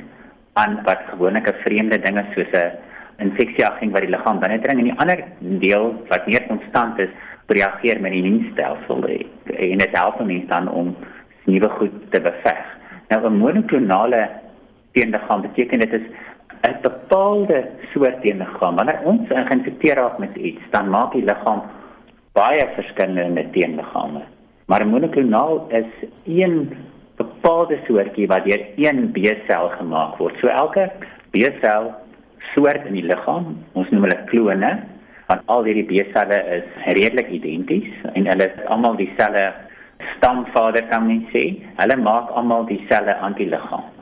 aan wat gewoonlik 'n vreemde dinge soos 'n infeksieagent wat die liggaam binnendring en die ander deel wat meer konstant is, reageer met die immuunstelsel en dit help mense dan om nuwe goed te beveg. Nou 'n monoklonale teenliggaam beteken dit is 'n bepaalde soort teenliggaam. Wanneer ons geïnfekteer raak met iets, dan maak die liggaam baie verskillende teenliggame. Maar monoklonaal is een bepaalde soortjie wat deur een B-sel gemaak word. So elke B-sel soort in die liggaam, ons noem hulle klone, want al hierdie B-selle is redelik identies en hulle is almal dieselfde stamvader kan mens sê. Hulle maak almal dieselfde antiliggame.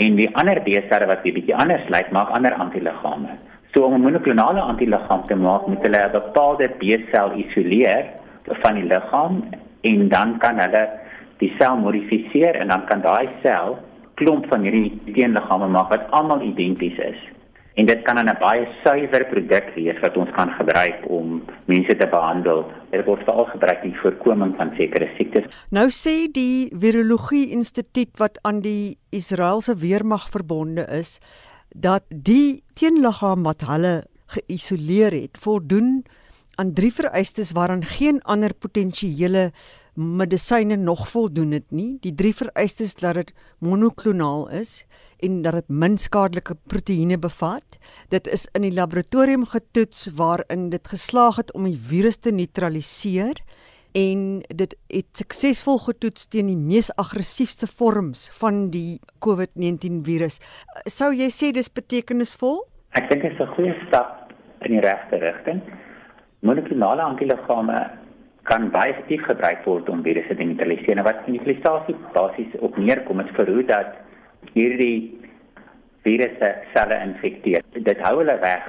En die ander B-selle wat 'n bietjie anders lyk, maak ander antiliggame. So om 'n monoklonale antiliggaam te maak, moet hulle 'n bepaalde B-sel isoleer van die liggaam en dan kan hulle die sel modifiseer en dan kan daai sel klomp van hierdie teenliggame maak wat almal identies is en dit kan 'n baie suiwer produk wees wat ons kan gebruik om mense te behandel. Dit word veral gebruik in voorkoming van sekere siektes. Nou sê die Virologie Instituut wat aan die Israeliese weermag verbonde is, dat die teenliggaam wat hulle geïsoleer het, voldoen aan drie vereistes waaraan geen ander potensiële medisyne nog voldoen het nie. Die drie vereistes dat dit monoklonaal is en dat dit min skadelike proteïene bevat. Dit is in die laboratorium getoets waarin dit geslaag het om die virus te neutraliseer en dit het suksesvol getoets teen die mees aggressiewe vorms van die COVID-19 virus. Sou jy sê dis betekenisvol? Ek dink dit is 'n goeie stap in die regte rigting. Monoklonale antiliggame kan baie effektief gebruik word om virusse te neutraliseer. Nou wat neutralisasie basies op neerkom is verhoed dat hierdie virusse selle infekteer. Dit hou hulle weg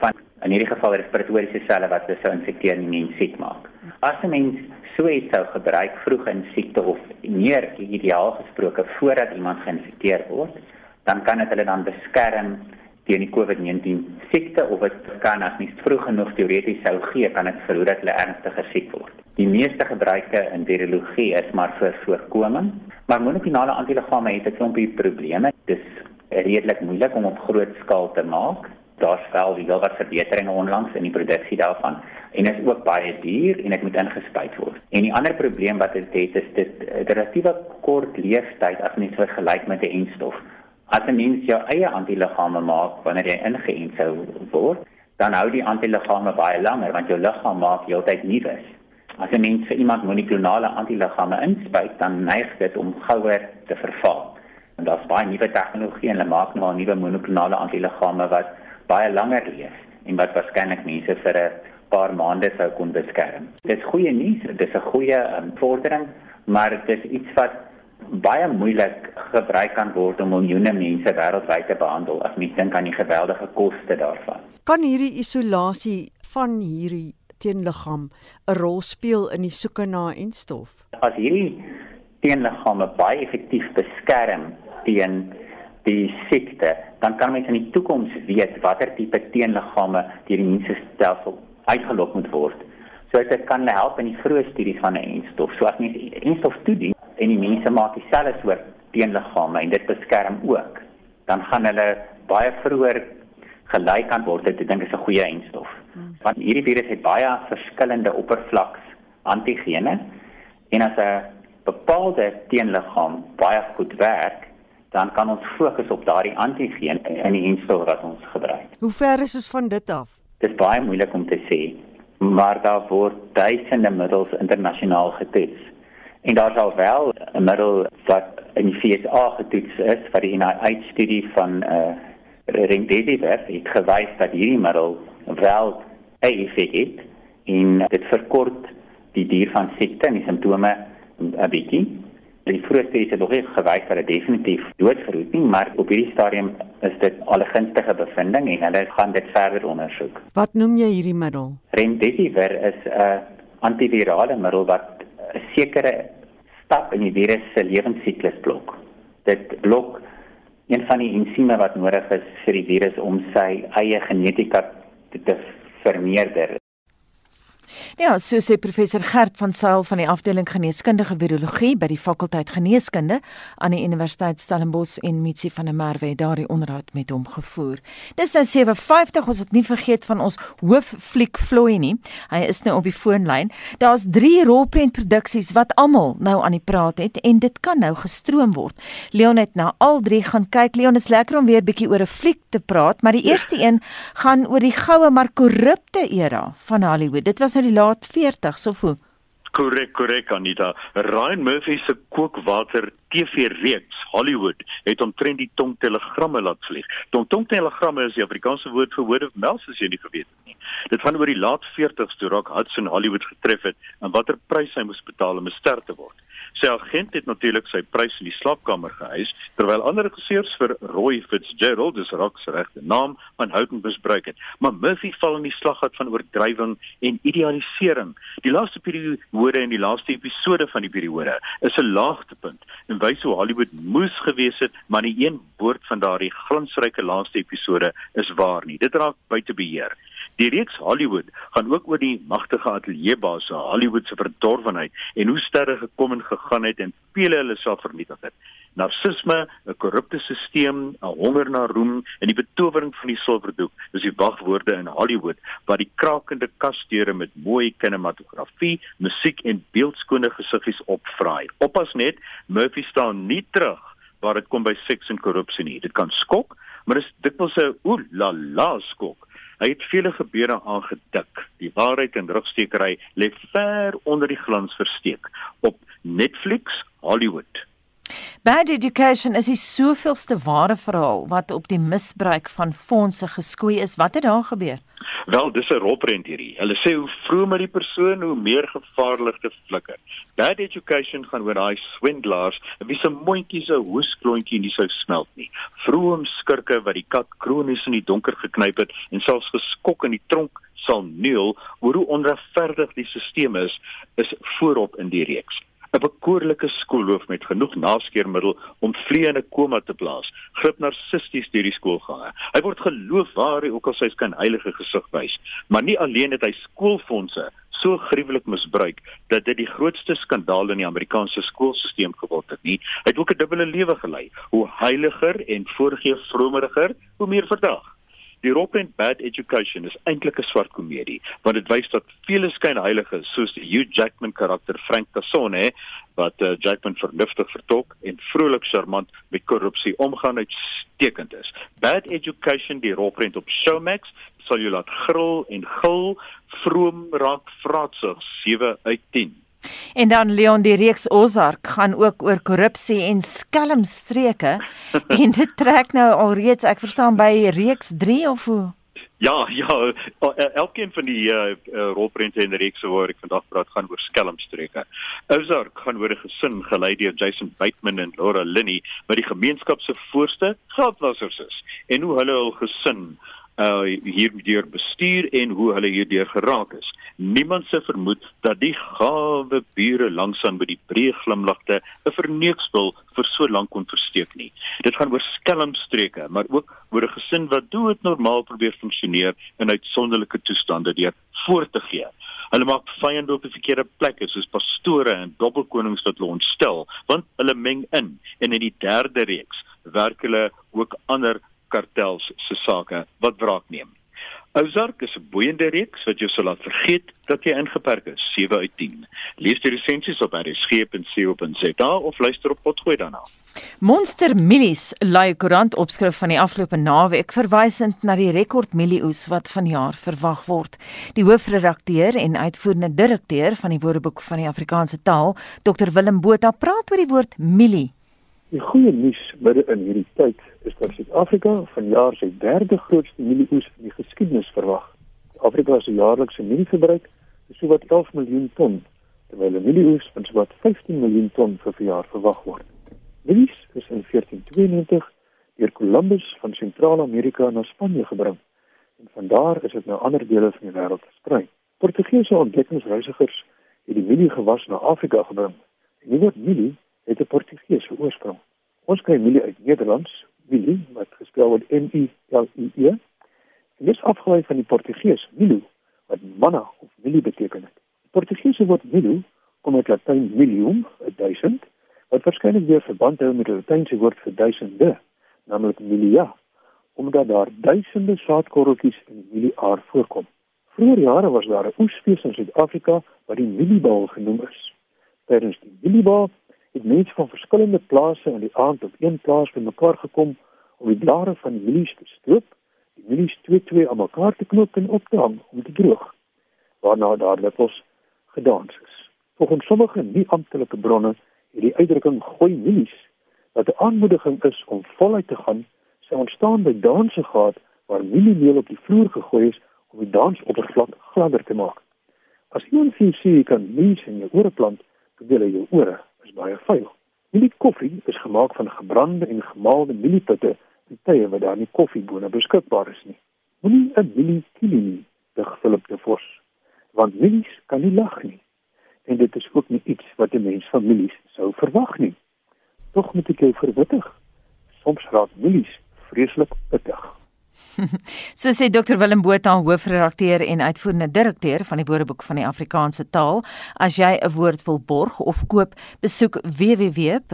van in hierdie geval respiratoriese selle wat hulle sou infekteer en mens siek maak. As 'n mens so iets sou gebruik vroeg in siekte of meer ideaal gesproke voordat iemand geïnfekteer word, dan kan dit hulle dan beskerm teen die COVID-19 siekte of dit kan as mens vroeg genoeg teoreties sou gee, kan dit verhoed dat hulle ernstiger siek word. Die meeste gebruike in virologie is maar vir voorkoming, maar monoklonale antiliggame het 'n klompie probleme. Dit is redelik moeilik om op groot skaal te maak. Daar's wel wel wat verbeteringe onlangs in die produksie daarvan en is ook baie duur en dit moet ingespuit word. En die ander probleem wat dit het is dit 'n relatiewe kort leeftyd as mens vergelyk met 'n enstof. As 'n mens jou eie antiliggame maak wanneer jy ingeënt sou word, dan hou die antiliggame baie langer want jou liggaam maak heeltyd nuwe. As 'n mens vir iemand monoklonale antiliggame inspuit, dan neig dit om gouer te verval. En daar's baie nuwe tegnologie en hulle maak nou nuwe monoklonale antiliggame wat baie langer leef en wat waarskynlik mense vir 'n paar maande sou kon beskerm. Dit is goeie nuus, dit is 'n goeie um, vordering, maar dit is iets wat baie moeilik gebruik kan word om miljoene mense wêreldwyd te behandel as mens dink aan die geweldige koste daarvan. Kan hierdie isolasie van hierdie teenliggaam 'n rol speel in die soeke na enstof? As hierdie teenliggame baie effektief beskerm teen die siekte, dan kan mens in die toekoms weet watter tipe teenliggame deur die immuunstelsel uitgelok moet word. So dit kan help in die vroeë studies van 'n enstof. So as mens enstof toedien, en die mense maak dieselfde soort teenliggame en dit beskerm ook, dan gaan hulle baie vroeër gelei kan word. Ek dink dit is 'n goeie enstof. Hmm. Want hierdie virus het baie verskillende oppervlaks antigene en as 'n bepaalde teenliggaam baie goed werk, dan kan ons fokus op daardie antigeen in die enstof wat ons gebruik. Hoe ver is ons van dit af? Dit is baie moeilik om te sê, maar daar word duisende middels internasionaal getoets. En daar is al wel 'n middel wat in die FSA getoets is vir die NIH-studie van uh, remdesivir het gewys dat hierdie middel wel 'n effek het en dit verkort die duur van siekte en die simptome 'n bietjie. Die vroegste is nog nie gewys dat dit definitief doodverhoed nie, maar op hierdie stadium is dit al 'n gunstige bevinding en hulle gaan dit verder ondersoek. Wat noem jy hierdie middel? Remdesivir is 'n antivirale middel wat 'n sekere stap in die virus se lewensiklus blok. Dit blok een van die ensieme wat nodig is vir die virus om sy eie genetika te, te vermeerder. Ja, so sê professor Gert van Sail van die afdeling geneeskundige virologie by die fakulteit geneeskunde aan die Universiteit Stellenbosch en Mitsi van der Merwe daardie onderhoud met hom gevoer. Dis nou 7:50, ons het nie vergeet van ons hooffliek Floy nie. Hy is nou op die foonlyn. Daar's 3 rolprentproduksies wat almal nou aan die praat het en dit kan nou gestroom word. Leon het nou al 3 gaan kyk. Leon is lekker om weer bietjie oor 'n fliek te praat, maar die eerste een gaan oor die goue maar korrupte era van Hollywood. Dit was nou die laat 40s of hoe? Korrek, korrek Anita. Ryan Murphy se kookwater TV-reeks Hollywood het omtrent die tongtelegramme laat vlieg. Tong tongtelegramme is die Afrikaanse woord vir word of mouth as jy nie geweet het nie. Dit gaan oor die laat 40s toe Rock Hudson Hollywood getref het en watter prys hy moes betaal om 'n ster te word. Sy agent het natuurlik sy prys in die slaapkamer gehuis terwyl ander regisseurs vir Roy Fitzgerald, dis Rock se regte naam, aanhoudend misbruik het. Maar Murphy val in die slaggat van oordrywing en idealisering. Die laaste periode en die laaste episode van die periode is 'n laagtepunt en wys hoe Hollywood moes gewees het, maar nie een woord van daardie glansryke laaste episode is waar nie. Dit raak buite beheer. Die reeks Hollywood gaan ook oor die magtige ateljeebaas, Hollywood se verdorwenheid en hoe sterre gekom en gegaan het en vele hulle self vernietig het. Narcisme, 'n korrupte stelsel, 'n honger na roem en die betowering van die silwerdoek is die wagwoorde in Hollywood wat die krakende kasdeure met mooi kinematografie, musiek en beeldskone gesiggies opvraai. Oppas net, Murphy staan nie terug waar dit kom by seks en korrupsie nie. Dit kan skok, maar dit is dikwels 'n oe la la skok. Hy het vele gebeure aangedik. Die waarheid en rugstekery lê ver onder die glans versteek op Netflix Hollywood. Bad Education is die soveelste ware verhaal wat op die misbruik van fondse geskoei is. Wat het daar gebeur? Wel, dis 'n roprent hierdie. Hulle sê hoe vroeër die persoon, hoe meer gevaarlik te flikker. Bad Education gaan oor daai swindelaars, wie se mondjies se hoesklontjie nie sou smelt nie. Vroom skurke wat die kat kronies in die donker geknyp het en selfs geskok in die tronk sal neel oor hoe onregverdig die stelsel is, is voorop in die reeks. 'n bekoorlike skoolhoof met genoeg naskeermiddel om 'n koma te plaas, grip narcisties deur die skoolgange. Hy word geloof waar hy ook al sy skyn heilige gesig wys, maar nie alleen het hy skoolfondse so gruwelik misbruik dat dit die grootste skandaal in die Amerikaanse skoolstelsel geword het nie. Hy het ook 'n dubbele lewe gelei. Hoe heiliger en voorgee vromeriger, hoe meer verdag. Die and Bad Education is eintlik 'n swart komedie, want dit wys dat vele skynheilige soos die Hugh Jackman karakter Frank Tassone wat uh, Jackman vernuftig vertolk en vrolik charmant met korrupsie omgaan uitstekend is. Bad Education die rolprent op Showmax sal jou laat gril en gil, vroom raak vraatsig 7 uit 10. En dan Leon die reeks Ozark gaan ook oor korrupsie en skelmstreke en dit trek nou alreeds ek verstaan by reeks 3 of hoe Ja, ja, elkeen van die uh, uh, rolprente en reekse waar ek vandag praat gaan oor skelmstreke. Ozark gaan oor 'n gesin gelei deur Jason Bateman en Laura Linney wat die gemeenskap se voorste geldwassers is en hoe hulle hul gesin uh hierdeur bestuur en hoe hulle hierdeur geraak is. Niemand se vermoed dat die gawe bure langsaan by die breë glimlagte 'n verneukspel vir so lank kon versteek nie. Dit gaan oor skelmstreke, maar ook oor 'n gesin wat dood normaal probeer funksioneer in uitsonderlike toestande deur voor te gee. Hulle maak vyande op die verkeerde plekke soos pastore en dobbelkonings wat hulle ontstel, want hulle meng in en in die derde reeks werk hulle ook ander kartels se sake wat wraak neem. Ozark is 'n boeiende reeks wat jou sal laat vergeet dat jy ingeperk is, 7 uit 10. Lees die resensies op rsg.co.za of luister op potgooi daarna. Monster Mielies lui koerant opskrif van die afgelope naweek verwysend na die rekord mielieoes wat vanjaar verwag word. Die hoofredakteur en uitvoerende direkteur van die Woordeboek van die Afrikaanse taal, Dr Willem Botha, praat oor die woord mielie. Die goeie nuus binne in hierdie tyd is dat Suid-Afrika vanjaar sy derde grootste mielieoes in die geskiedenis verwag. Afrika se jaarlikse mielieverbruik is sowat 11 miljoen ton, terwyl 'n mielieoes van sowat 15 miljoen ton vir verjaar verwag word. Mielies is in 1492 deur Columbus van Sentraal-Amerika na Spanje gebring en van daar is dit na ander dele van die wêreld versprei. Portugese ontdekkingsreisigers het die mielie gewas na Afrika gebring. En die woord mielie het 'n Portugese oorsprong. Ons kry mielie uit Nederlands, mielie wat gespel word M I L I E. En dit is afgelei van die Portugees milu wat manna of mielie beteken. Die Portugese woord milu kom uit Latyn milium, 1000, wat waarskynlik weer verband hou met die Latynse woord vir duisende, naamlik milia, omdat daar duisende saadkorreltjies in die mielieaar voorkom. Vroeger jare was daar 'n oesfees in Suid-Afrika wat die mieliebal genoem is. Tydens die mieliebal het mense van verskillende plase in die aand op een plaas bymekaar gekom om die blare van die mielies te stroop, die mielies twee twee aan mekaar te knoop en op te hang om te droog. Waarna daar dikwels gedans is. Volgens sommige nie amptelike bronne het die uitdrukking gooi mielies wat 'n aanmoediging is om voluit te gaan, sou ontstaan by danse gehad waar mieliemeel op die vloer gegooi is om die dansoppervlak gladder te maak. As iemand sien jy kan mielies in jou ore plant, wil jy jou ore is baie veilig. Mielie koffie is gemaak van gebrande en gemaalde mieliepitte in tye wat daar nie koffiebone beskikbaar is nie. Moenie 'n mielie kilie nie, dig Philip de Vos, want mielies kan nie lag nie. En dit is ook nie iets wat 'n mens van mielies sou verwag nie. Tog moet ek jou verwittig. Soms raak mielies vreeslik pittig. so sê Dr Willem Botha, hoofredakteur en uitvoerende direkteur van die Woordeboek van die Afrikaanse taal. As jy 'n woord wil borg of koop, besoek www.wat.co.za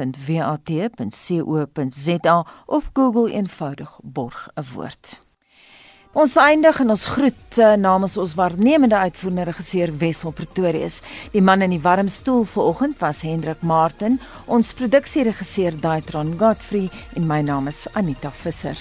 of Google eenvoudig borg 'n woord. Ons eindig en ons groet uh, namens ons waarnemende uitvoerende regisseur Wessel Pretorius. Die man in die warm stoel vanoggend was Hendrik Martin, ons produksieregisseur Daitron Godfrey en my naam is Anita Visser.